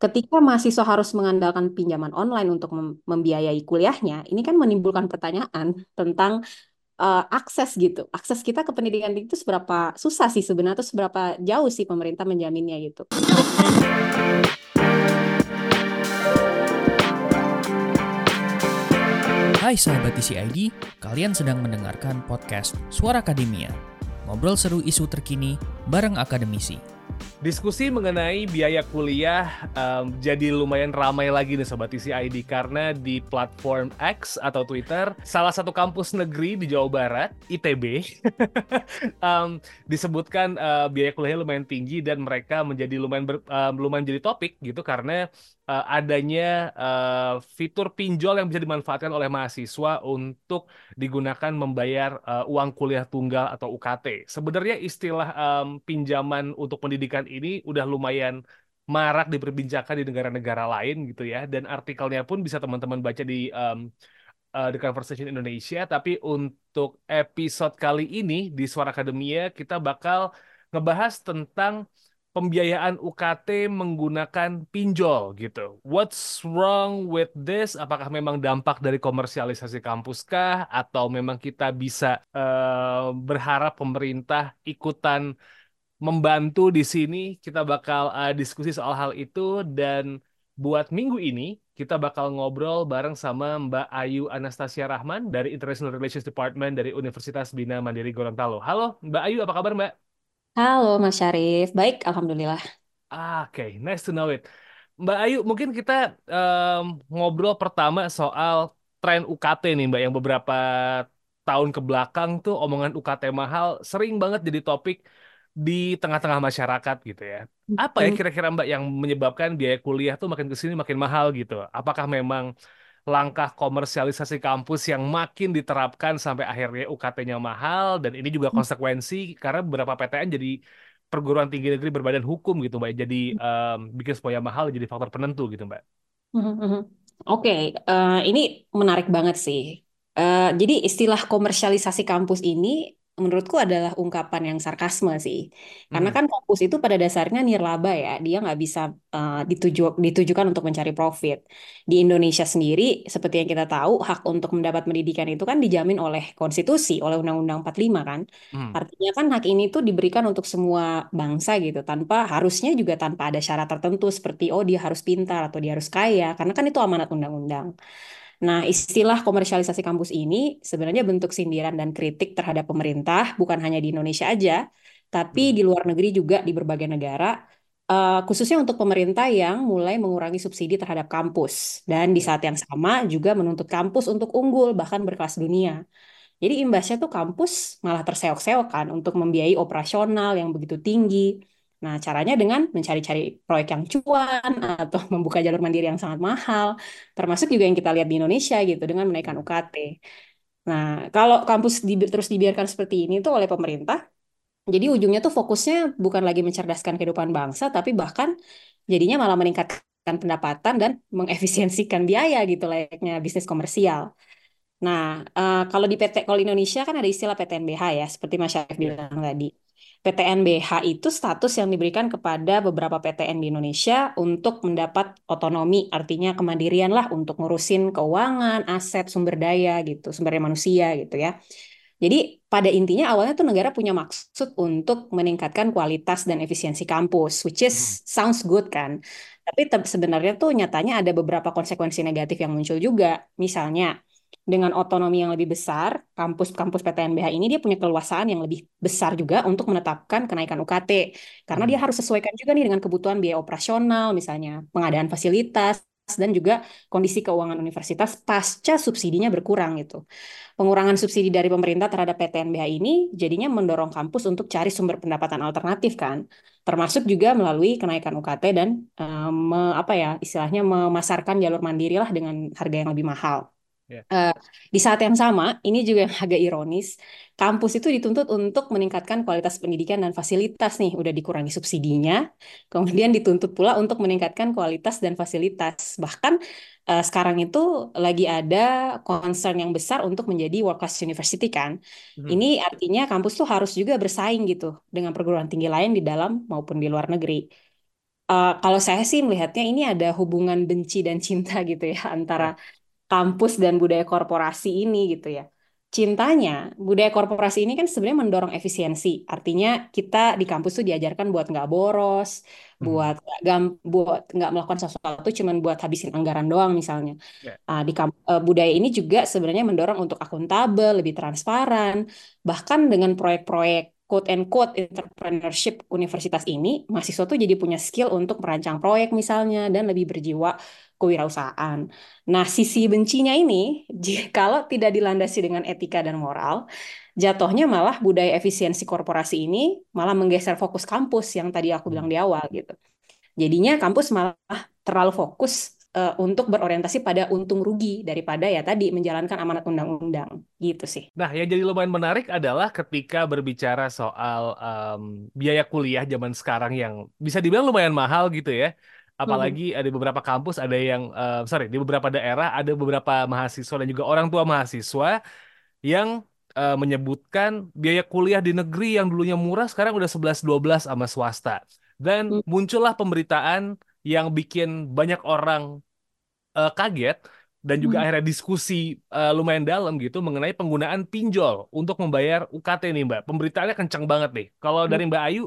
Ketika mahasiswa harus mengandalkan pinjaman online untuk membiayai kuliahnya, ini kan menimbulkan pertanyaan tentang uh, akses gitu. Akses kita ke pendidikan itu seberapa susah sih sebenarnya, atau seberapa jauh sih pemerintah menjaminnya gitu. Hai sahabat TCID, kalian sedang mendengarkan podcast Suara Akademia. Ngobrol seru isu terkini bareng akademisi. Diskusi mengenai biaya kuliah um, jadi lumayan ramai lagi nih Sobat TCID karena di platform X atau Twitter salah satu kampus negeri di Jawa Barat, ITB, um, disebutkan uh, biaya kuliahnya lumayan tinggi dan mereka menjadi lumayan ber, uh, lumayan jadi topik gitu karena uh, adanya uh, fitur pinjol yang bisa dimanfaatkan oleh mahasiswa untuk digunakan membayar uh, uang kuliah tunggal atau UKT. Sebenarnya istilah um, pinjaman untuk pendidikan ini udah lumayan marak diperbincangkan di negara-negara lain gitu ya dan artikelnya pun bisa teman-teman baca di um, uh, The Conversation Indonesia tapi untuk episode kali ini di Suara Akademia kita bakal ngebahas tentang pembiayaan UKT menggunakan pinjol gitu. What's wrong with this? Apakah memang dampak dari komersialisasi kampus kah? Atau memang kita bisa uh, berharap pemerintah ikutan membantu di sini? Kita bakal uh, diskusi soal hal itu dan buat minggu ini kita bakal ngobrol bareng sama Mbak Ayu Anastasia Rahman dari International Relations Department dari Universitas Bina Mandiri Gorontalo. Halo Mbak Ayu, apa kabar Mbak? Halo Mas Syarif, baik Alhamdulillah. Ah, Oke, okay. nice to know it. Mbak Ayu, mungkin kita um, ngobrol pertama soal tren UKT nih Mbak, yang beberapa tahun ke belakang tuh omongan UKT mahal sering banget jadi topik di tengah-tengah masyarakat gitu ya. Apa ya kira-kira Mbak yang menyebabkan biaya kuliah tuh makin ke sini makin mahal gitu? Apakah memang langkah komersialisasi kampus yang makin diterapkan sampai akhirnya UKT-nya mahal dan ini juga konsekuensi karena beberapa PTN jadi perguruan tinggi negeri berbadan hukum gitu Mbak jadi um, bikin semuanya mahal jadi faktor penentu gitu Mbak. Mhm. Oke, okay. uh, eh, ini menarik banget sih. Uh, jadi istilah komersialisasi kampus ini menurutku adalah ungkapan yang sarkasme sih. Karena hmm. kan kampus itu pada dasarnya nirlaba ya, dia nggak bisa uh, dituju ditujukan untuk mencari profit. Di Indonesia sendiri, seperti yang kita tahu, hak untuk mendapat pendidikan itu kan dijamin oleh konstitusi, oleh Undang-Undang 45 kan. Hmm. Artinya kan hak ini tuh diberikan untuk semua bangsa gitu, tanpa harusnya juga tanpa ada syarat tertentu seperti oh dia harus pintar atau dia harus kaya, karena kan itu amanat undang-undang. Nah, istilah komersialisasi kampus ini sebenarnya bentuk sindiran dan kritik terhadap pemerintah, bukan hanya di Indonesia aja, tapi hmm. di luar negeri juga di berbagai negara, uh, khususnya untuk pemerintah yang mulai mengurangi subsidi terhadap kampus. Dan di saat yang sama juga menuntut kampus untuk unggul, bahkan berkelas dunia. Jadi imbasnya tuh kampus malah terseok-seok kan untuk membiayai operasional yang begitu tinggi, Nah, caranya dengan mencari-cari proyek yang cuan atau membuka jalur mandiri yang sangat mahal, termasuk juga yang kita lihat di Indonesia gitu dengan menaikkan UKT. Nah, kalau kampus di, terus dibiarkan seperti ini tuh oleh pemerintah, jadi ujungnya tuh fokusnya bukan lagi mencerdaskan kehidupan bangsa, tapi bahkan jadinya malah meningkatkan pendapatan dan mengefisiensikan biaya gitu layaknya bisnis komersial. Nah, uh, kalau di PT kalau Indonesia kan ada istilah PTNBH ya, seperti Mas Syarif iya. bilang tadi. PTNBH itu status yang diberikan kepada beberapa PTN di Indonesia untuk mendapat otonomi, artinya kemandirian lah untuk ngurusin keuangan, aset, sumber daya gitu, sumber daya manusia gitu ya. Jadi pada intinya awalnya tuh negara punya maksud untuk meningkatkan kualitas dan efisiensi kampus, which is hmm. sounds good kan. Tapi sebenarnya tuh nyatanya ada beberapa konsekuensi negatif yang muncul juga. Misalnya, dengan otonomi yang lebih besar, kampus-kampus PTNBH ini dia punya keluasaan yang lebih besar juga untuk menetapkan kenaikan UKT. Karena dia hmm. harus sesuaikan juga nih dengan kebutuhan biaya operasional, misalnya pengadaan fasilitas, dan juga kondisi keuangan universitas pasca subsidinya berkurang gitu. Pengurangan subsidi dari pemerintah terhadap PTNBH ini jadinya mendorong kampus untuk cari sumber pendapatan alternatif kan, termasuk juga melalui kenaikan UKT dan um, apa ya istilahnya memasarkan jalur mandiri lah dengan harga yang lebih mahal. Yeah. Uh, di saat yang sama, ini juga yang agak ironis, kampus itu dituntut untuk meningkatkan kualitas pendidikan dan fasilitas nih, udah dikurangi subsidinya, kemudian dituntut pula untuk meningkatkan kualitas dan fasilitas. Bahkan uh, sekarang itu lagi ada concern yang besar untuk menjadi world class university kan. Hmm. Ini artinya kampus tuh harus juga bersaing gitu dengan perguruan tinggi lain di dalam maupun di luar negeri. uh, kalau saya sih melihatnya ini ada hubungan benci dan cinta gitu ya antara Ya. Kampus dan budaya korporasi ini gitu ya. Cintanya, budaya korporasi ini kan sebenarnya mendorong efisiensi. Artinya kita di kampus tuh diajarkan buat nggak boros, Hmm. buat gam- buat nggak melakukan sesuatu cuman buat habisin anggaran doang misalnya. Ya. Ah, di kamp- eh, budaya ini juga sebenarnya mendorong untuk akuntabel, lebih transparan, bahkan dengan proyek-proyek quote and quote entrepreneurship universitas ini, mahasiswa tuh jadi punya skill untuk merancang proyek misalnya dan lebih berjiwa kewirausahaan. Nah, sisi bencinya ini, kalau tidak dilandasi dengan etika dan moral, jatuhnya malah budaya efisiensi korporasi ini malah menggeser fokus kampus yang tadi aku bilang di awal gitu. Jadinya kampus malah terlalu fokus eh, untuk berorientasi pada untung rugi daripada ya tadi menjalankan amanat undang-undang gitu sih. Nah, yang jadi lumayan menarik adalah ketika berbicara soal em, biaya kuliah zaman sekarang yang bisa dibilang lumayan mahal gitu ya. Apalagi ada beberapa kampus, ada yang, eh, sorry, di beberapa daerah ada beberapa mahasiswa dan juga orang tua mahasiswa yang eh, menyebutkan biaya kuliah di negeri yang dulunya murah sekarang udah 11-12 sama swasta. Dan Hmm. muncullah pemberitaan yang bikin banyak orang eh, kaget dan juga Hmm. akhirnya diskusi eh, lumayan dalam gitu mengenai penggunaan pinjol untuk membayar UKT nih Mbak. Pemberitaannya kencang banget nih. Kalau dari Mbak Ayu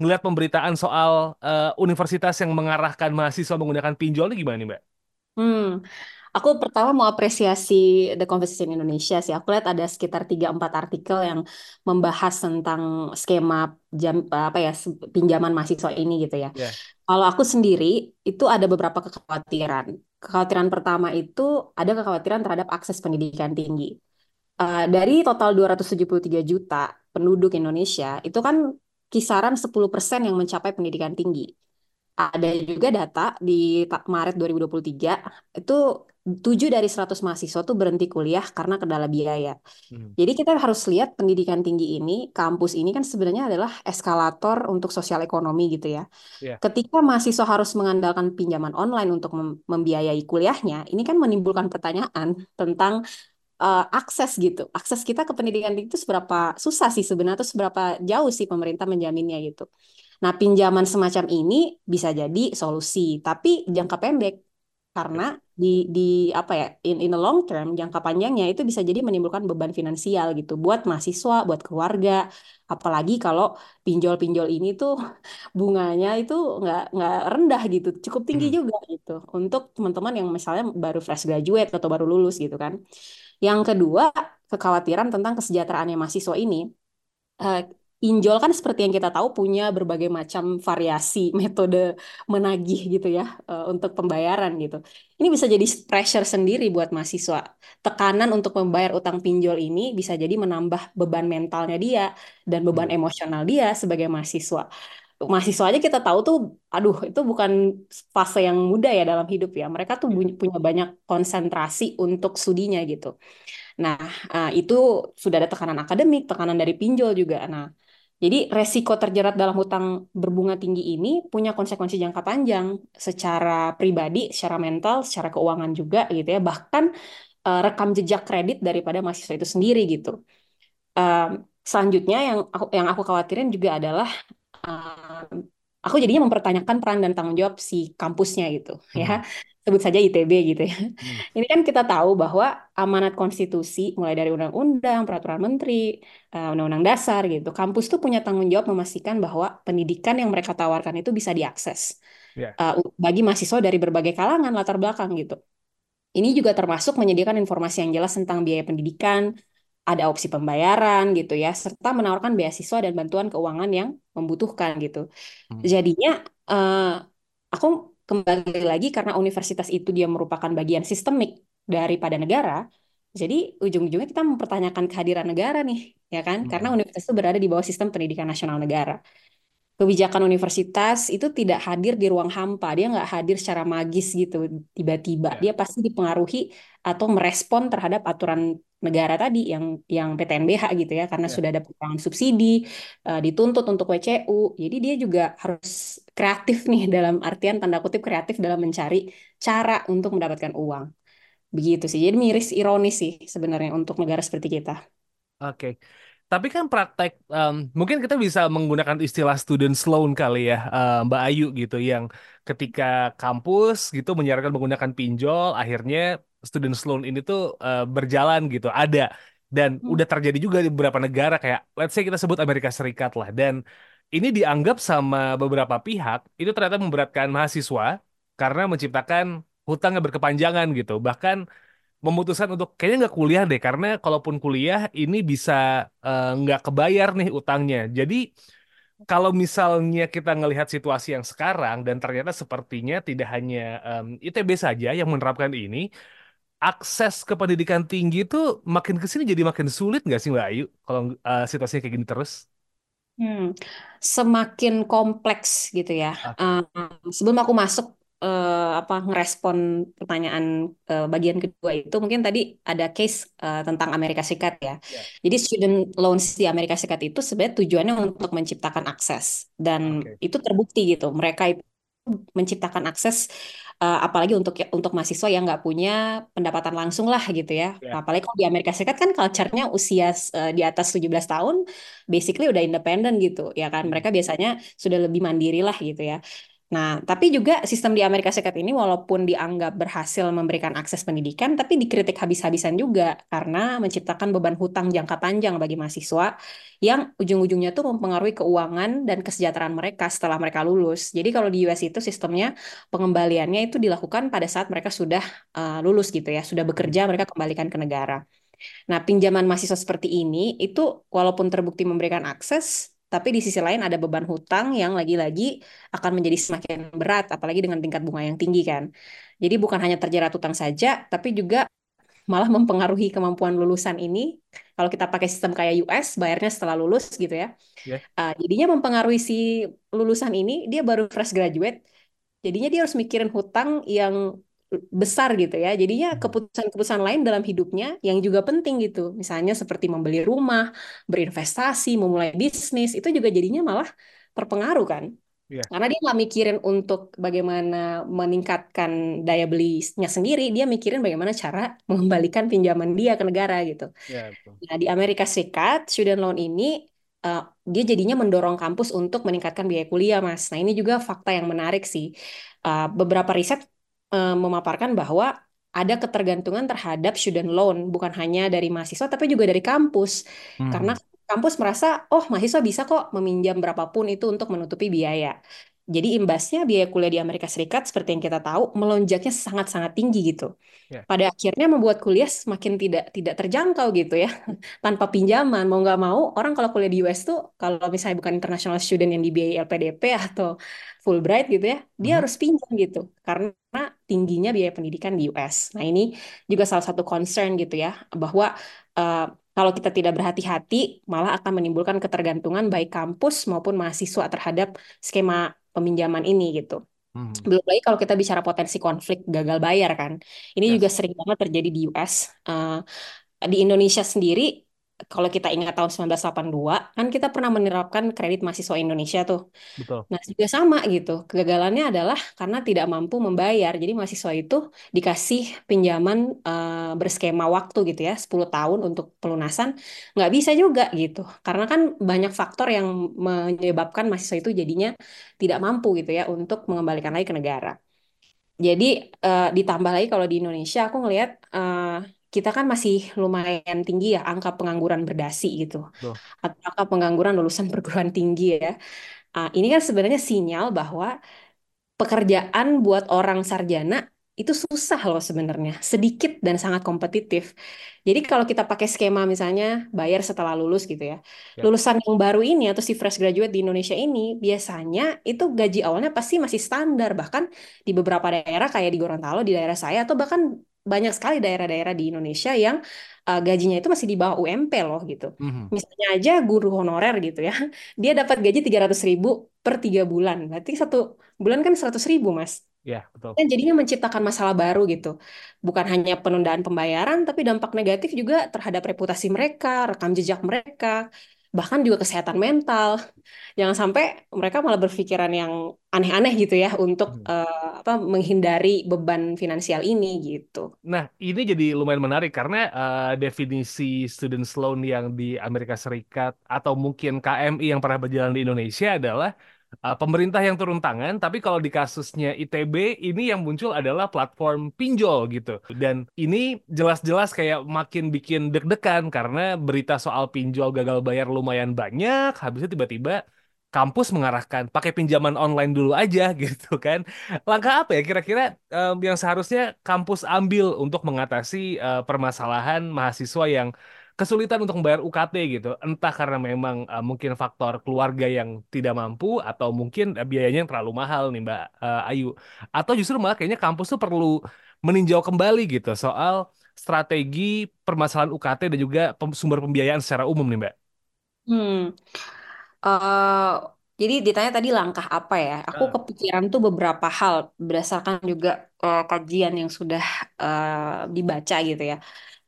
ngelihat pemberitaan soal eh, universitas yang mengarahkan mahasiswa menggunakan pinjol ini gimana nih Mbak? Hmm. Aku pertama mau apresiasi The Conversation Indonesia sih. Aku lihat ada sekitar 3-4 artikel yang membahas tentang skema jam apa ya pinjaman mahasiswa ini gitu ya. Ya. Kalau aku sendiri itu ada beberapa kekhawatiran. Kekhawatiran pertama itu ada kekhawatiran terhadap akses pendidikan tinggi. Eh, dari total 273 juta penduduk Indonesia, itu kan kisaran 10% yang mencapai pendidikan tinggi. Ada juga data di Maret 2023, itu 7 dari 100 mahasiswa tuh berhenti kuliah karena kendala biaya. Hmm. Jadi kita harus lihat pendidikan tinggi ini, kampus ini kan sebenarnya adalah eskalator untuk sosial ekonomi gitu ya. Ya. Ketika mahasiswa harus mengandalkan pinjaman online untuk mem- membiayai kuliahnya, ini kan menimbulkan pertanyaan tentang eh, akses gitu. Akses kita ke pendidikan tinggi itu seberapa susah sih sebenarnya, atau seberapa jauh sih pemerintah menjaminnya gitu. Nah, pinjaman semacam ini bisa jadi solusi, tapi jangka pendek karena di di apa ya in in the long term jangka panjangnya itu bisa jadi menimbulkan beban finansial gitu buat mahasiswa, buat keluarga, apalagi kalau pinjol-pinjol ini tuh bunganya itu nggak nggak rendah gitu, cukup tinggi Hmm. juga gitu untuk teman-teman yang misalnya baru fresh graduate atau baru lulus gitu kan. Yang kedua, kekhawatiran tentang kesejahteraannya mahasiswa ini. Pinjol kan seperti yang kita tahu punya berbagai macam variasi metode menagih gitu ya eh, untuk pembayaran gitu. Ini bisa jadi pressure sendiri buat mahasiswa. Tekanan untuk membayar utang pinjol ini bisa jadi menambah beban mentalnya dia dan beban Hmm. emosional dia sebagai mahasiswa. Mahasiswa aja kita tahu tuh, aduh itu bukan fase yang mudah ya dalam hidup ya. Mereka tuh Ya. punya punya banyak konsentrasi untuk studinya gitu. Nah, eh, itu sudah ada tekanan akademik, tekanan dari pinjol juga. Nah, jadi resiko terjerat dalam hutang berbunga tinggi ini punya konsekuensi jangka panjang secara pribadi, secara mental, secara keuangan juga gitu ya. Bahkan eh, rekam jejak kredit daripada mahasiswa itu sendiri gitu. Em, selanjutnya yang aku yang aku khawatirin juga adalah em, aku jadinya mempertanyakan peran dan tanggung jawab si kampusnya gitu ya. Hmm. Sebut saja ITB gitu ya. Hmm. Ini kan kita tahu bahwa amanat konstitusi mulai dari undang-undang, peraturan menteri, eh, undang-undang dasar gitu. Kampus tuh punya tanggung jawab memastikan bahwa pendidikan yang mereka tawarkan itu bisa diakses Ya. eh, bagi mahasiswa dari berbagai kalangan latar belakang gitu. Ini juga termasuk menyediakan informasi yang jelas tentang biaya pendidikan, ada opsi pembayaran gitu ya, serta menawarkan beasiswa dan bantuan keuangan yang membutuhkan gitu. Hmm. Jadinya eh, aku kembali lagi karena universitas itu dia merupakan bagian sistemik daripada negara. Jadi ujung-ujungnya kita mempertanyakan kehadiran negara nih, ya kan? Karena Hmm. universitas itu berada di bawah sistem pendidikan nasional negara. Kebijakan universitas itu tidak hadir di ruang hampa, dia nggak hadir secara magis gitu tiba-tiba. Ya. Dia pasti dipengaruhi atau merespon terhadap aturan negara tadi yang yang PTNBH gitu ya, karena Ya. sudah ada pengurangan subsidi, eh, dituntut untuk WCU. Jadi dia juga harus kreatif nih dalam artian tanda kutip kreatif dalam mencari cara untuk mendapatkan uang. Begitu sih. Jadi miris ironis sih sebenarnya untuk negara seperti kita. Oke. Tapi kan praktek, um, mungkin kita bisa menggunakan istilah student loan kali ya, uh, Mbak Ayu gitu, yang ketika kampus gitu menyarankan menggunakan pinjol, akhirnya student loan ini tuh uh, berjalan gitu, ada. Dan Hmm. udah terjadi juga di beberapa negara kayak, let's say kita sebut Amerika Serikat lah. Dan ini dianggap sama beberapa pihak, itu ternyata memberatkan mahasiswa karena menciptakan hutang yang berkepanjangan gitu. Bahkan memutuskan untuk kayaknya nggak kuliah deh karena kalaupun kuliah ini bisa eh, nggak kebayar nih utangnya. Jadi kalau misalnya kita ngelihat situasi yang sekarang dan ternyata sepertinya tidak hanya em, ITB saja yang menerapkan ini, akses ke pendidikan tinggi itu makin ke sini jadi makin sulit nggak sih Mbak Ayu kalau eh, situasinya kayak gini terus? Hmm, semakin kompleks gitu ya. Oke. Eh, sebelum aku masuk eh, apa ngerespon pertanyaan eh, bagian kedua itu, mungkin tadi ada case eh, tentang Amerika Serikat ya. Ya. Jadi student loans di Amerika Serikat itu sebenarnya tujuannya untuk menciptakan akses dan Oke. itu terbukti gitu. Mereka itu menciptakan akses eh, apalagi untuk untuk mahasiswa yang nggak punya pendapatan langsung lah gitu ya. Ya. Apalagi kalau di Amerika Serikat kan culture-nya usia eh, di atas 17 tahun basically udah independen gitu ya kan. Hmm. Mereka biasanya sudah lebih mandiri lah gitu ya. Nah, tapi juga sistem di Amerika Serikat ini walaupun dianggap berhasil memberikan akses pendidikan, tapi dikritik habis-habisan juga karena menciptakan beban hutang jangka panjang bagi mahasiswa yang ujung-ujungnya tuh mempengaruhi keuangan dan kesejahteraan mereka setelah mereka lulus. Jadi kalau di US itu sistemnya pengembaliannya itu dilakukan pada saat mereka sudah uh, lulus gitu ya, sudah bekerja mereka kembalikan ke negara. Nah, pinjaman mahasiswa seperti ini itu walaupun terbukti memberikan akses, tapi di sisi lain ada beban hutang yang lagi-lagi akan menjadi semakin berat, apalagi dengan tingkat bunga yang tinggi kan. Jadi bukan hanya terjerat hutang saja, tapi juga malah mempengaruhi kemampuan lulusan ini. Kalau kita pakai sistem kayak US, bayarnya setelah lulus gitu ya. Ya. Uh, jadinya mempengaruhi si lulusan ini, dia baru fresh graduate, jadinya dia harus mikirin hutang yang besar gitu ya. Jadinya Hmm. keputusan-keputusan lain dalam hidupnya yang juga penting gitu. Misalnya seperti membeli rumah, berinvestasi, memulai bisnis, itu juga jadinya malah terpengaruh kan. Iya. Karena dia nggak mikirin untuk bagaimana meningkatkan daya belinya sendiri, dia mikirin bagaimana cara mengembalikan pinjaman dia ke negara gitu. Ya, betul. Nah, di Amerika Serikat, student loan ini uh, dia jadinya mendorong kampus untuk meningkatkan biaya kuliah, Mas. Nah, ini juga fakta yang menarik sih. Uh, beberapa riset uh, memaparkan bahwa ada ketergantungan terhadap student loan, bukan hanya dari mahasiswa, tapi juga dari kampus. Karena Hmm. kampus merasa, oh mahasiswa bisa kok meminjam berapapun itu untuk menutupi biaya. Jadi imbasnya biaya kuliah di Amerika Serikat, seperti yang kita tahu, melonjaknya sangat-sangat tinggi gitu. Ya. Pada akhirnya membuat kuliah semakin tidak tidak terjangkau gitu ya, tanpa pinjaman. Mau nggak mau, orang kalau kuliah di US tuh, kalau misalnya bukan international student yang dibiayai LPDP atau Fulbright gitu ya, dia Mhm. harus pinjam gitu. Karena tingginya biaya pendidikan di US. Nah ini juga salah satu concern gitu ya, bahwa eh, kalau kita tidak berhati-hati, malah akan menimbulkan ketergantungan baik kampus maupun mahasiswa terhadap skema peminjaman ini gitu. Hmm. Belum lagi kalau kita bicara potensi konflik gagal bayar kan. Ini Yes. juga sering banget terjadi di US. Eh, di Indonesia sendiri, kalau kita ingat tahun 1982, kan kita pernah menerapkan kredit mahasiswa Indonesia tuh. Betul. Nah, juga sama gitu. Kegagalannya adalah karena tidak mampu membayar. Jadi mahasiswa itu dikasih pinjaman eh, berskema waktu gitu ya, 10 tahun untuk pelunasan. Nggak bisa juga gitu. Karena kan banyak faktor yang menyebabkan mahasiswa itu jadinya tidak mampu gitu ya untuk mengembalikan lagi ke negara. Jadi eh, ditambah lagi kalau di Indonesia aku ngelihat eh, kita kan masih lumayan tinggi ya angka pengangguran berdasi gitu. Betul. Atau angka pengangguran lulusan perguruan tinggi ya. Ah, ini kan sebenarnya sinyal bahwa pekerjaan buat orang sarjana itu susah loh sebenarnya, sedikit dan sangat kompetitif. Jadi kalau kita pakai skema misalnya bayar setelah lulus gitu ya, Ya. lulusan yang baru ini atau si fresh graduate di Indonesia ini biasanya itu gaji awalnya pasti masih standar, bahkan di beberapa daerah kayak di Gorontalo di daerah saya atau bahkan banyak sekali daerah-daerah di Indonesia yang uh, gajinya itu masih di bawah UMP loh gitu. Mhm. Misalnya aja guru honorer gitu ya, dia dapat gaji 300 ribu per tiga bulan. Berarti satu bulan kan 100 ribu mas. Ya, betul. Dan jadinya menciptakan masalah baru gitu. Bukan hanya penundaan pembayaran, tapi dampak negatif juga terhadap reputasi mereka, rekam jejak mereka. Bahkan juga kesehatan mental. Jangan sampai mereka malah berpikiran yang aneh-aneh gitu ya untuk Hmm. uh, apa menghindari beban finansial ini gitu. Nah, ini jadi lumayan menarik karena uh, definisi student loan yang di Amerika Serikat atau mungkin KMI yang pernah berjalan di Indonesia adalah uh, pemerintah yang turun tangan, tapi kalau di kasusnya ITB ini yang muncul adalah platform pinjol gitu. Dan ini jelas-jelas kayak makin bikin deg-degan karena berita soal pinjol gagal bayar lumayan banyak, habisnya tiba-tiba kampus mengarahkan pakai pinjaman online dulu aja gitu kan. Langkah apa ya kira-kira um, yang seharusnya kampus ambil untuk mengatasi uh, permasalahan mahasiswa yang kesulitan untuk membayar UKT gitu. Entah karena memang uh, mungkin faktor keluarga yang tidak mampu atau mungkin uh, biayanya yang terlalu mahal nih Mbak uh, Ayu. Atau justru malah kayaknya kampus tuh perlu meninjau kembali gitu soal strategi permasalahan UKT dan juga sumber pembiayaan secara umum nih Mbak. Hmm. Uh, jadi ditanya tadi langkah apa ya? Aku Uh. kepikiran tuh beberapa hal berdasarkan juga uh, kajian yang sudah uh, dibaca gitu ya.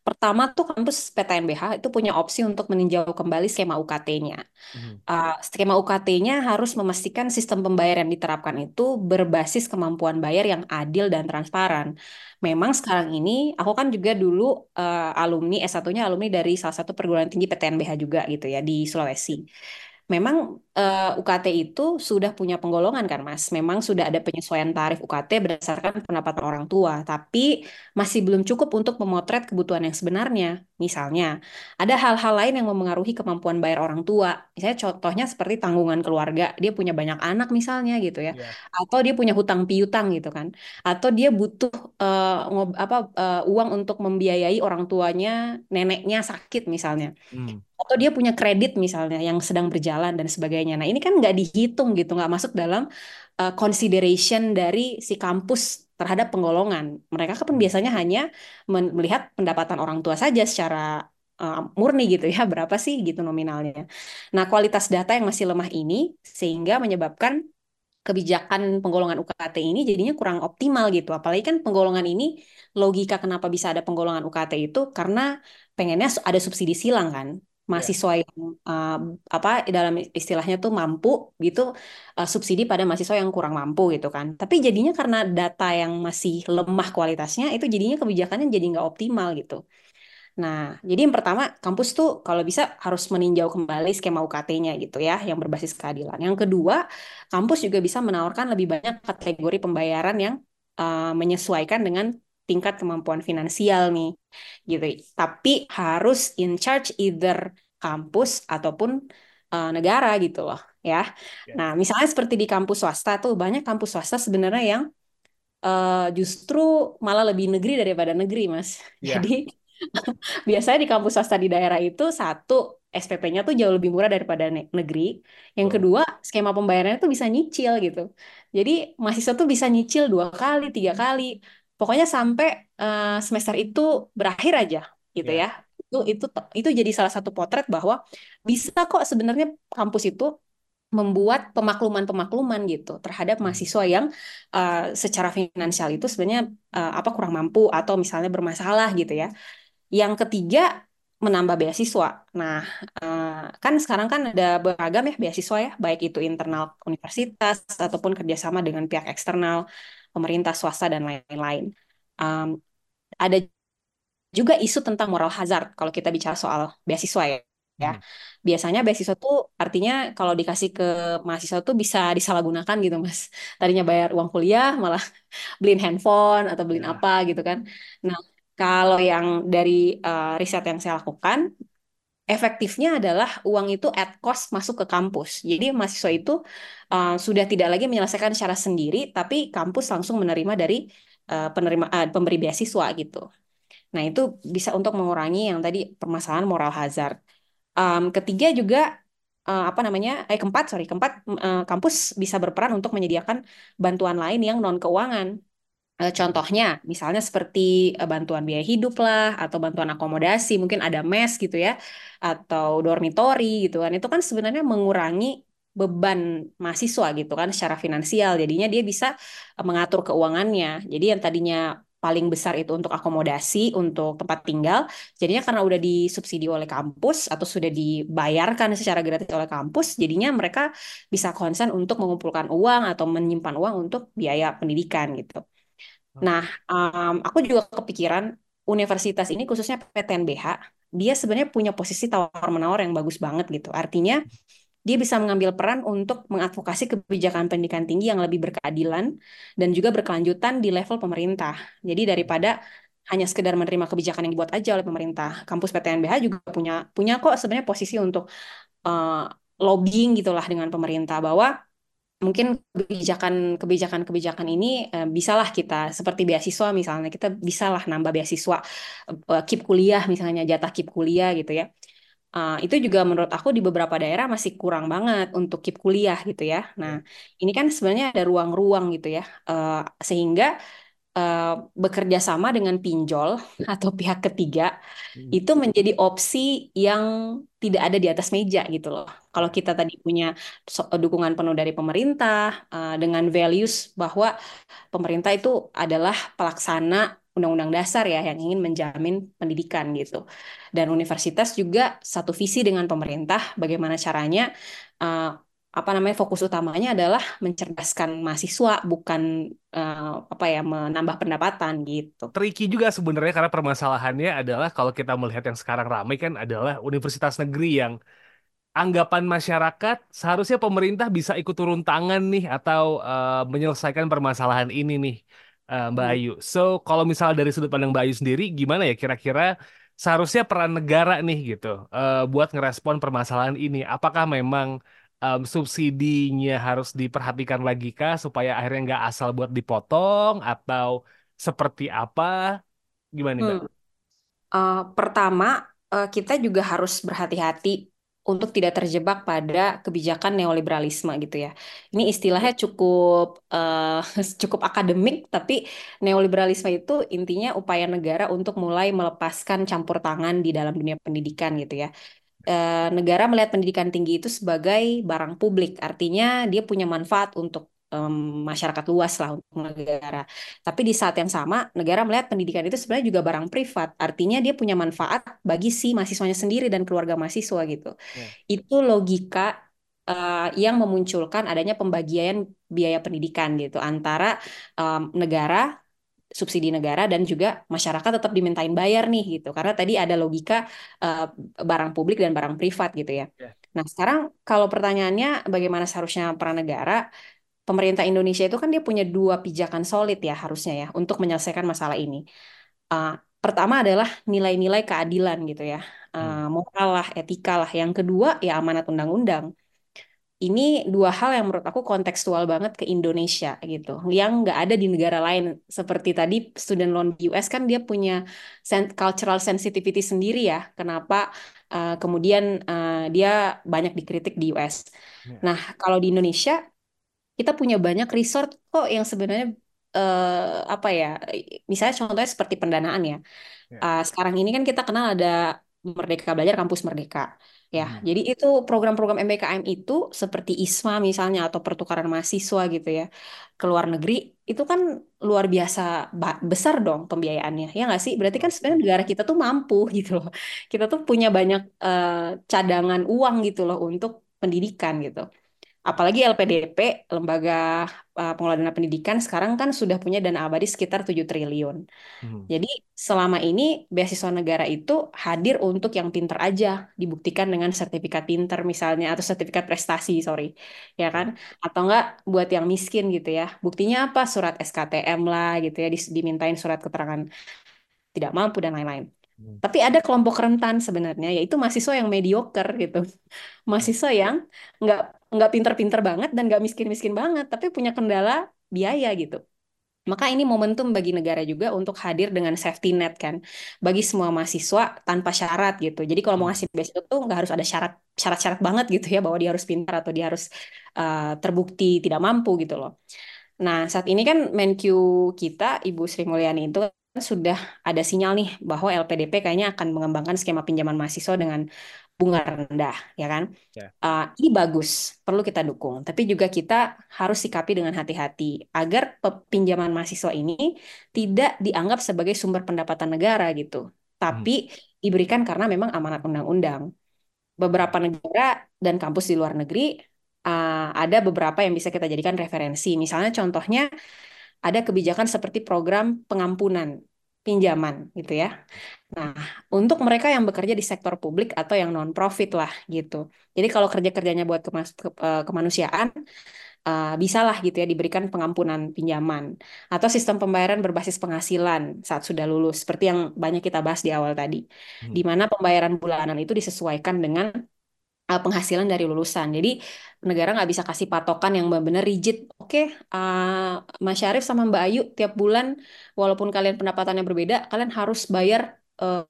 Pertama tuh kampus PTNBH itu punya opsi untuk meninjau kembali skema UKT-nya. Hmm. Uh, skema UKT-nya harus memastikan sistem pembayaran yang diterapkan itu berbasis kemampuan bayar yang adil dan transparan. Memang sekarang ini, aku kan juga dulu uh, alumni S1-nya alumni dari salah satu perguruan tinggi PTNBH juga gitu ya di Sulawesi memang uh, eh, UKT itu sudah punya penggolongan kan Mas. Memang sudah ada penyesuaian tarif UKT berdasarkan pendapatan orang tua, tapi masih belum cukup untuk memotret kebutuhan yang sebenarnya. Misalnya, ada hal-hal lain yang memengaruhi kemampuan bayar orang tua. Misalnya contohnya seperti tanggungan keluarga, dia punya banyak anak misalnya gitu ya. Yeah. Atau dia punya hutang piutang gitu kan. Atau dia butuh uh, apa uh, uang untuk membiayai orang tuanya, neneknya sakit misalnya. Hmm atau dia punya kredit misalnya yang sedang berjalan dan sebagainya. Nah ini kan nggak dihitung gitu, nggak masuk dalam uh, consideration dari si kampus terhadap penggolongan. Mereka kan biasanya hanya melihat pendapatan orang tua saja secara uh, murni gitu ya, berapa sih gitu nominalnya. Nah kualitas data yang masih lemah ini sehingga menyebabkan kebijakan penggolongan UKT ini jadinya kurang optimal gitu. Apalagi kan penggolongan ini logika kenapa bisa ada penggolongan UKT itu karena pengennya ada subsidi silang kan. Iya. mahasiswa yang uh, apa dalam istilahnya tuh mampu gitu uh, subsidi pada mahasiswa yang kurang mampu gitu kan. Tapi jadinya karena data yang masih lemah kualitasnya itu jadinya kebijakannya jadi nggak optimal gitu. Nah, jadi yang pertama kampus tuh kalau bisa harus meninjau kembali skema UKT-nya gitu ya, yang berbasis keadilan. Yang kedua, kampus juga bisa menawarkan lebih banyak kategori pembayaran yang uh, menyesuaikan dengan tingkat kemampuan finansial nih gitu tapi harus in charge either kampus ataupun uh, negara gitu loh ya yeah. nah misalnya seperti di kampus swasta tuh banyak kampus swasta sebenarnya yang uh, justru malah lebih negeri daripada negeri mas yeah. jadi biasanya di kampus swasta di daerah itu satu SPP-nya tuh jauh lebih murah daripada negeri. Yang oh. kedua, skema pembayarannya tuh bisa nyicil gitu. Jadi mahasiswa tuh bisa nyicil dua kali, tiga kali pokoknya sampai uh, semester itu berakhir aja gitu yeah. ya itu itu itu jadi salah satu potret bahwa bisa kok sebenarnya kampus itu membuat pemakluman-pemakluman gitu terhadap hmm. mahasiswa yang uh, secara finansial itu sebenarnya uh, apa kurang mampu atau misalnya bermasalah gitu ya. Yang ketiga menambah beasiswa. Nah, uh, kan sekarang kan ada beragam ya beasiswa ya, baik itu internal universitas ataupun kerjasama dengan pihak eksternal pemerintah swasta dan lain-lain. Um, ada juga isu tentang moral hazard kalau kita bicara soal beasiswa ya. ya. Hmm. Biasanya beasiswa tuh artinya kalau dikasih ke mahasiswa tuh bisa disalahgunakan gitu mas. Tadinya bayar uang kuliah malah beliin handphone atau beliin ya. apa gitu kan. Nah kalau yang dari uh, riset yang saya lakukan efektifnya adalah uang itu at cost masuk ke kampus. Jadi mahasiswa itu uh, sudah tidak lagi menyelesaikan secara sendiri, tapi kampus langsung menerima dari uh, penerima uh, pemberi beasiswa gitu. Nah itu bisa untuk mengurangi yang tadi permasalahan moral hazard. Um, ketiga juga uh, apa namanya? Eh keempat sorry keempat uh, kampus bisa berperan untuk menyediakan bantuan lain yang non keuangan contohnya, misalnya seperti eh, bantuan biaya hidup lah, atau bantuan akomodasi, mungkin ada mes gitu ya, atau dormitori gitu kan. Itu kan sebenarnya mengurangi beban mahasiswa gitu kan secara finansial. Jadinya dia bisa eh, mengatur keuangannya. Jadi yang tadinya paling besar itu untuk akomodasi, untuk tempat tinggal. Jadinya karena udah disubsidi oleh kampus atau sudah dibayarkan secara gratis oleh kampus, jadinya mereka bisa konsen untuk mengumpulkan uang atau menyimpan uang untuk biaya pendidikan gitu. Nah, um, aku juga kepikiran universitas ini khususnya PTNBH, dia sebenarnya punya posisi tawar-menawar yang bagus banget gitu. Artinya dia bisa mengambil peran untuk mengadvokasi kebijakan pendidikan tinggi yang lebih berkeadilan dan juga berkelanjutan di level pemerintah. Jadi daripada hanya sekedar menerima kebijakan yang dibuat aja oleh pemerintah, kampus PTNBH juga punya punya kok sebenarnya posisi untuk uh, lobbying gitulah dengan pemerintah bahwa mungkin kebijakan kebijakan kebijakan ini uh, bisalah kita seperti beasiswa misalnya kita bisalah nambah beasiswa uh, kip kuliah misalnya jatah kip kuliah gitu ya Uh, itu juga menurut aku di beberapa daerah masih kurang banget untuk keep kuliah gitu ya. Nah, ini kan sebenarnya ada ruang-ruang gitu ya, uh, sehingga uh, bekerja sama dengan pinjol atau pihak ketiga hmm. itu menjadi opsi yang tidak ada di atas meja gitu loh. Kalau kita tadi punya dukungan penuh dari pemerintah uh, dengan values bahwa pemerintah itu adalah pelaksana undang-undang dasar ya yang ingin menjamin pendidikan gitu. Dan universitas juga satu visi dengan pemerintah bagaimana caranya uh, apa namanya fokus utamanya adalah mencerdaskan mahasiswa bukan uh, apa ya menambah pendapatan gitu. Tricky juga sebenarnya karena permasalahannya adalah kalau kita melihat yang sekarang ramai kan adalah universitas negeri yang anggapan masyarakat seharusnya pemerintah bisa ikut turun tangan nih atau uh, menyelesaikan permasalahan ini nih uh, Mbak hmm. Ayu. So kalau misalnya dari sudut pandang Mbak Ayu sendiri, gimana ya kira-kira seharusnya peran negara nih gitu uh, buat ngerespon permasalahan ini? Apakah memang um, subsidinya harus diperhatikan lagi kah supaya akhirnya nggak asal buat dipotong atau seperti apa? Gimana. Uh, pertama, uh, kita juga harus berhati-hati untuk tidak terjebak pada kebijakan neoliberalisme gitu ya. Ini istilahnya cukup uh, cukup akademik, tapi neoliberalisme itu intinya upaya negara untuk mulai melepaskan campur tangan di dalam dunia pendidikan gitu ya. Uh, negara melihat pendidikan tinggi itu sebagai barang publik, artinya dia punya manfaat untuk um, masyarakat luas lah untuk negara. Tapi di saat yang sama, negara melihat pendidikan itu sebenarnya juga barang privat. Artinya dia punya manfaat bagi si mahasiswanya sendiri dan keluarga mahasiswa gitu. Yeah. Itu logika uh, yang memunculkan adanya pembagian biaya pendidikan gitu antara um, negara subsidi negara dan juga masyarakat tetap dimintain bayar nih gitu karena tadi ada logika uh, barang publik dan barang privat gitu ya. Yeah. Nah sekarang kalau pertanyaannya bagaimana seharusnya peran negara pemerintah Indonesia itu kan dia punya dua pijakan solid ya harusnya ya untuk menyelesaikan masalah ini. Uh, pertama adalah nilai-nilai keadilan gitu ya, uh, moral lah, etika lah. Yang kedua ya amanat undang-undang. Ini dua hal yang menurut aku kontekstual banget ke Indonesia gitu, yang nggak ada di negara lain. Seperti tadi student loan di US kan dia punya cultural sensitivity sendiri ya. Kenapa uh, kemudian uh, dia banyak dikritik di US. Ya. Nah kalau di Indonesia kita punya banyak resort kok yang sebenarnya uh, apa ya misalnya contohnya seperti pendanaan ya uh, sekarang ini kan kita kenal ada Merdeka Belajar Kampus Merdeka ya hmm. jadi itu program-program MBKM itu seperti ISMA misalnya atau pertukaran mahasiswa gitu ya ke luar negeri itu kan luar biasa besar dong pembiayaannya ya nggak sih? Berarti kan sebenarnya negara kita tuh mampu gitu loh. Kita tuh punya banyak uh, cadangan uang gitu loh untuk pendidikan gitu Apalagi LPDP, Lembaga uh, Pengelola Dana Pendidikan, sekarang kan sudah punya dana abadi sekitar 7 triliun. Hmm. Jadi selama ini beasiswa negara itu hadir untuk yang pinter aja, dibuktikan dengan sertifikat pinter misalnya, atau sertifikat prestasi, sorry. Ya kan? Atau enggak buat yang miskin gitu ya. Buktinya apa? Surat SKTM lah gitu ya, dimintain surat keterangan tidak mampu dan lain-lain. Hmm. Tapi ada kelompok rentan sebenarnya, yaitu mahasiswa yang mediocre gitu. Mahasiswa yang nggak nggak pinter-pinter banget dan nggak miskin-miskin banget, tapi punya kendala biaya gitu. Maka ini momentum bagi negara juga untuk hadir dengan safety net kan, bagi semua mahasiswa tanpa syarat gitu. Jadi kalau mau hmm. ngasih beasiswa tuh nggak harus ada syarat syarat-syarat banget gitu ya bahwa dia harus pintar atau dia harus uh, terbukti tidak mampu gitu loh. Nah saat ini kan Menq kita Ibu Sri Mulyani itu sudah ada sinyal nih bahwa LPDP kayaknya akan mengembangkan skema pinjaman mahasiswa dengan bunga rendah, ya kan? Ya. Uh, ini bagus, perlu kita dukung. Tapi juga kita harus sikapi dengan hati-hati agar pinjaman mahasiswa ini tidak dianggap sebagai sumber pendapatan negara gitu, tapi diberikan karena memang amanat undang-undang. Beberapa negara dan kampus di luar negeri uh, ada beberapa yang bisa kita jadikan referensi. Misalnya contohnya ada kebijakan seperti program pengampunan pinjaman gitu ya. Nah, untuk mereka yang bekerja di sektor publik atau yang non profit lah gitu. Jadi kalau kerja-kerjanya buat kemas- ke- eh, kemanusiaan uh, bisalah gitu ya diberikan pengampunan pinjaman atau sistem pembayaran berbasis penghasilan saat sudah lulus seperti yang banyak kita bahas di awal tadi. Hmm. Di mana pembayaran bulanan itu disesuaikan dengan uh, penghasilan dari lulusan. Jadi negara nggak bisa kasih patokan yang benar-benar rigid. Oke, uh, Mas Syarif sama Mbak Ayu tiap bulan, walaupun kalian pendapatannya berbeda, kalian harus bayar uh,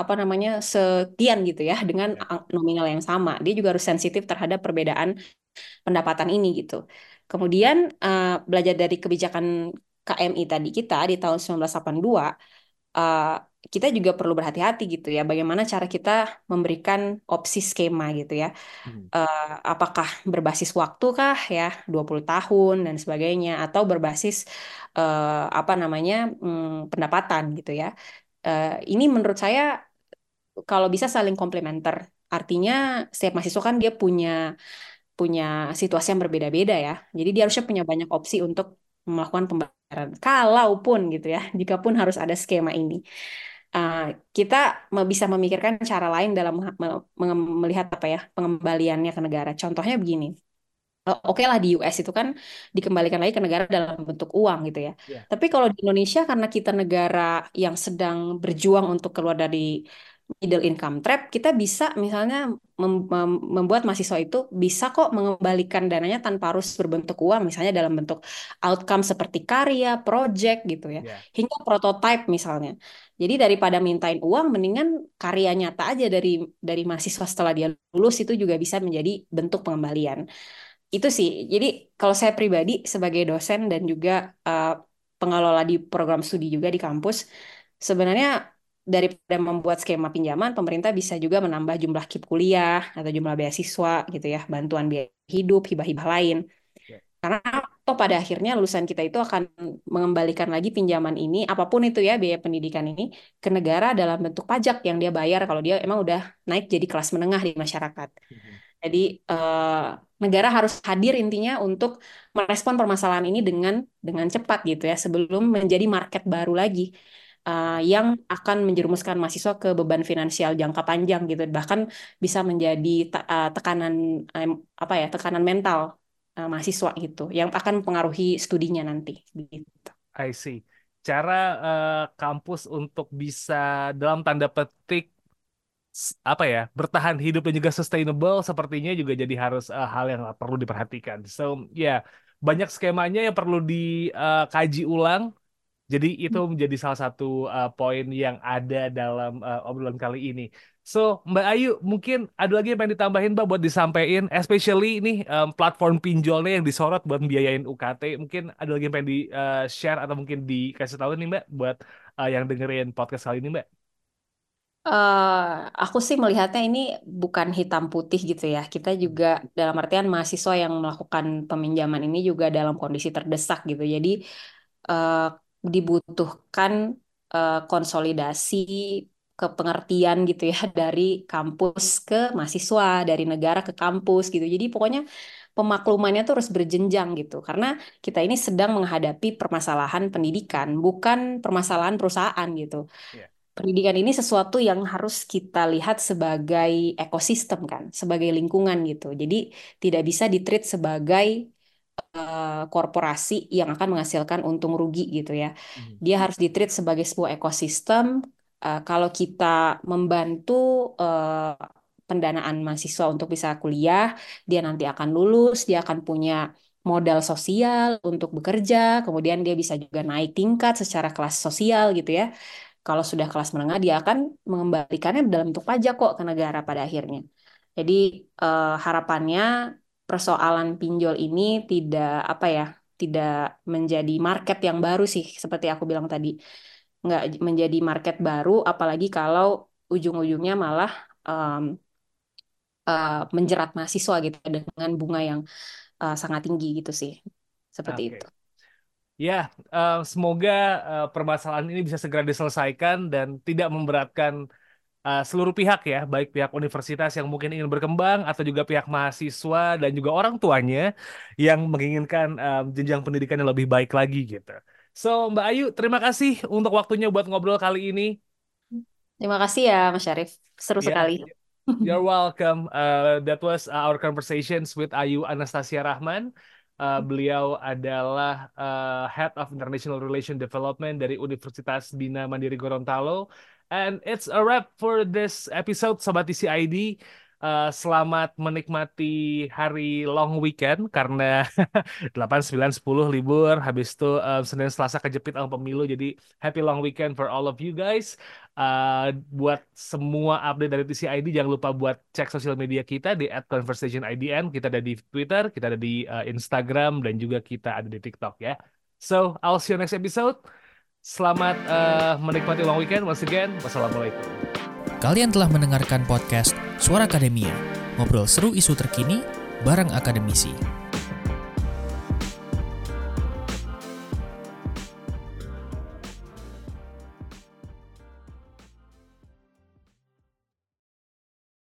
apa namanya sekian gitu ya dengan Ya. nominal yang sama. Dia juga harus sensitif terhadap perbedaan pendapatan ini gitu. Kemudian uh, belajar dari kebijakan KMI tadi kita di tahun 1982 uh, kita juga perlu berhati-hati gitu ya bagaimana cara kita memberikan opsi skema gitu ya. Hmm. Eh, apakah berbasis waktu kah ya 20 tahun dan sebagainya atau berbasis eh, apa namanya hmm, pendapatan gitu ya. Eh, ini menurut saya kalau bisa saling komplementer. Artinya setiap mahasiswa kan dia punya punya situasi yang berbeda-beda ya. Jadi dia harusnya punya banyak opsi untuk melakukan pembayaran. Kalaupun gitu ya jikapun harus ada skema ini Uh, kita bisa memikirkan cara lain dalam me- me- melihat apa ya pengembaliannya ke negara. Contohnya begini, oke lah di US itu kan dikembalikan lagi ke negara dalam bentuk uang gitu ya. Ya. Tapi kalau di Indonesia karena kita negara yang sedang berjuang untuk keluar dari middle income trap, kita bisa misalnya mem- mem- membuat mahasiswa itu bisa kok mengembalikan dananya tanpa harus berbentuk uang, misalnya dalam bentuk outcome seperti karya, project gitu ya, Ya. hingga prototype misalnya. Jadi daripada mintain uang, mendingan karya nyata aja dari dari mahasiswa setelah dia lulus itu juga bisa menjadi bentuk pengembalian. Itu sih. Jadi kalau saya pribadi sebagai dosen dan juga uh, pengelola di program studi juga di kampus, sebenarnya daripada membuat skema pinjaman, pemerintah bisa juga menambah jumlah KIP kuliah atau jumlah beasiswa gitu ya, bantuan biaya hidup, hibah-hibah lain. Ya. Karena toh pada akhirnya lulusan kita itu akan mengembalikan lagi pinjaman ini, apa pun itu ya biaya pendidikan ini, ke negara dalam bentuk pajak yang dia bayar kalau dia emang udah naik jadi kelas menengah di masyarakat. Hmm. Jadi eh, negara harus hadir intinya untuk merespon permasalahan ini dengan dengan cepat gitu ya sebelum menjadi market baru lagi eh, yang akan menjerumuskan mahasiswa ke beban finansial jangka panjang gitu bahkan bisa menjadi eh, tekanan em, apa ya tekanan mental eh, mahasiswa gitu yang akan mempengaruhi studinya nanti gitu. I see. Cara eh, kampus untuk bisa dalam tanda petik apa ya bertahan hidup dan juga sustainable sepertinya juga jadi harus eh, hal yang perlu diperhatikan. So ya banyak skemanya yang perlu dikaji ulang. Jadi itu menjadi salah satu eh, poin yang ada dalam eh, obrolan kali ini. So Mbak Ayu mungkin ada lagi yang pengen ditambahin Mbak buat disampaikan, especially ini em, platform pinjolnya yang disorot buat biayain UKT. Mungkin ada lagi yang pengen di eh, share atau mungkin dikasih tahu nih Mbak buat eh, yang dengerin podcast kali ini Mbak. Eh, aku sih melihatnya ini bukan hitam putih gitu ya. Kita juga dalam artian mahasiswa yang melakukan peminjaman ini juga dalam kondisi terdesak gitu. Jadi eh, dibutuhkan eh, konsolidasi kepengertian gitu ya dari kampus ke mahasiswa, dari negara ke kampus gitu. Jadi pokoknya pemaklumannya tuh harus berjenjang gitu. Karena kita ini sedang menghadapi permasalahan pendidikan, bukan permasalahan perusahaan gitu. Iya. Pendidikan ini sesuatu yang harus kita lihat sebagai ekosistem kan, sebagai lingkungan gitu. Jadi tidak bisa ditreat sebagai eh, korporasi yang akan menghasilkan untung rugi gitu ya. Mhm. Dia harus ditreat sebagai sebuah ekosistem. Eh, kalau kita membantu eh, pendanaan mahasiswa untuk bisa kuliah, dia nanti akan lulus, dia akan punya modal sosial untuk bekerja, kemudian dia bisa juga naik tingkat secara kelas sosial gitu ya. Kalau sudah kelas menengah, dia akan mengembalikannya dalam bentuk pajak kok ke negara pada akhirnya. Jadi eh, harapannya persoalan pinjol ini tidak apa ya, tidak menjadi market yang baru sih, seperti aku bilang tadi, nggak menjadi market baru, apalagi kalau ujung-ujungnya malah em, uh, menjerat mahasiswa gitu dengan bunga yang uh, sangat tinggi gitu sih seperti Oke. itu. Ya, uh, semoga uh, permasalahan ini bisa segera diselesaikan dan tidak memberatkan uh, seluruh pihak ya, baik pihak universitas yang mungkin ingin berkembang atau juga pihak mahasiswa dan juga orang tuanya yang menginginkan um, jenjang pendidikan yang lebih baik lagi gitu. So, Mbak Ayu, terima kasih untuk waktunya buat ngobrol kali ini. Terima kasih ya, Mas Syarif. Seru Ya, sekali. You're welcome. Uh, that was our conversations with Ayu Anastasia Rahman. Uh, beliau adalah uh, Head of International Relation Development dari Universitas Bina Mandiri Gorontalo. And it's a wrap for this episode Sobat TCID. Uh, selamat menikmati hari long weekend karena 8, 9, 10 libur. Habis itu uh, Senin Selasa kejepit sama pemilu. Jadi happy long weekend for all of you guys. Uh, buat semua update dari TCID jangan lupa buat cek sosial media kita di @conversationidn. Kita ada di Twitter, kita ada di uh, Instagram dan juga kita ada di TikTok ya. So, I'll see you next episode. Selamat uh, menikmati long weekend once again. Wassalamualaikum. Kalian telah mendengarkan podcast Suara Akademia, ngobrol seru isu terkini bareng akademisi.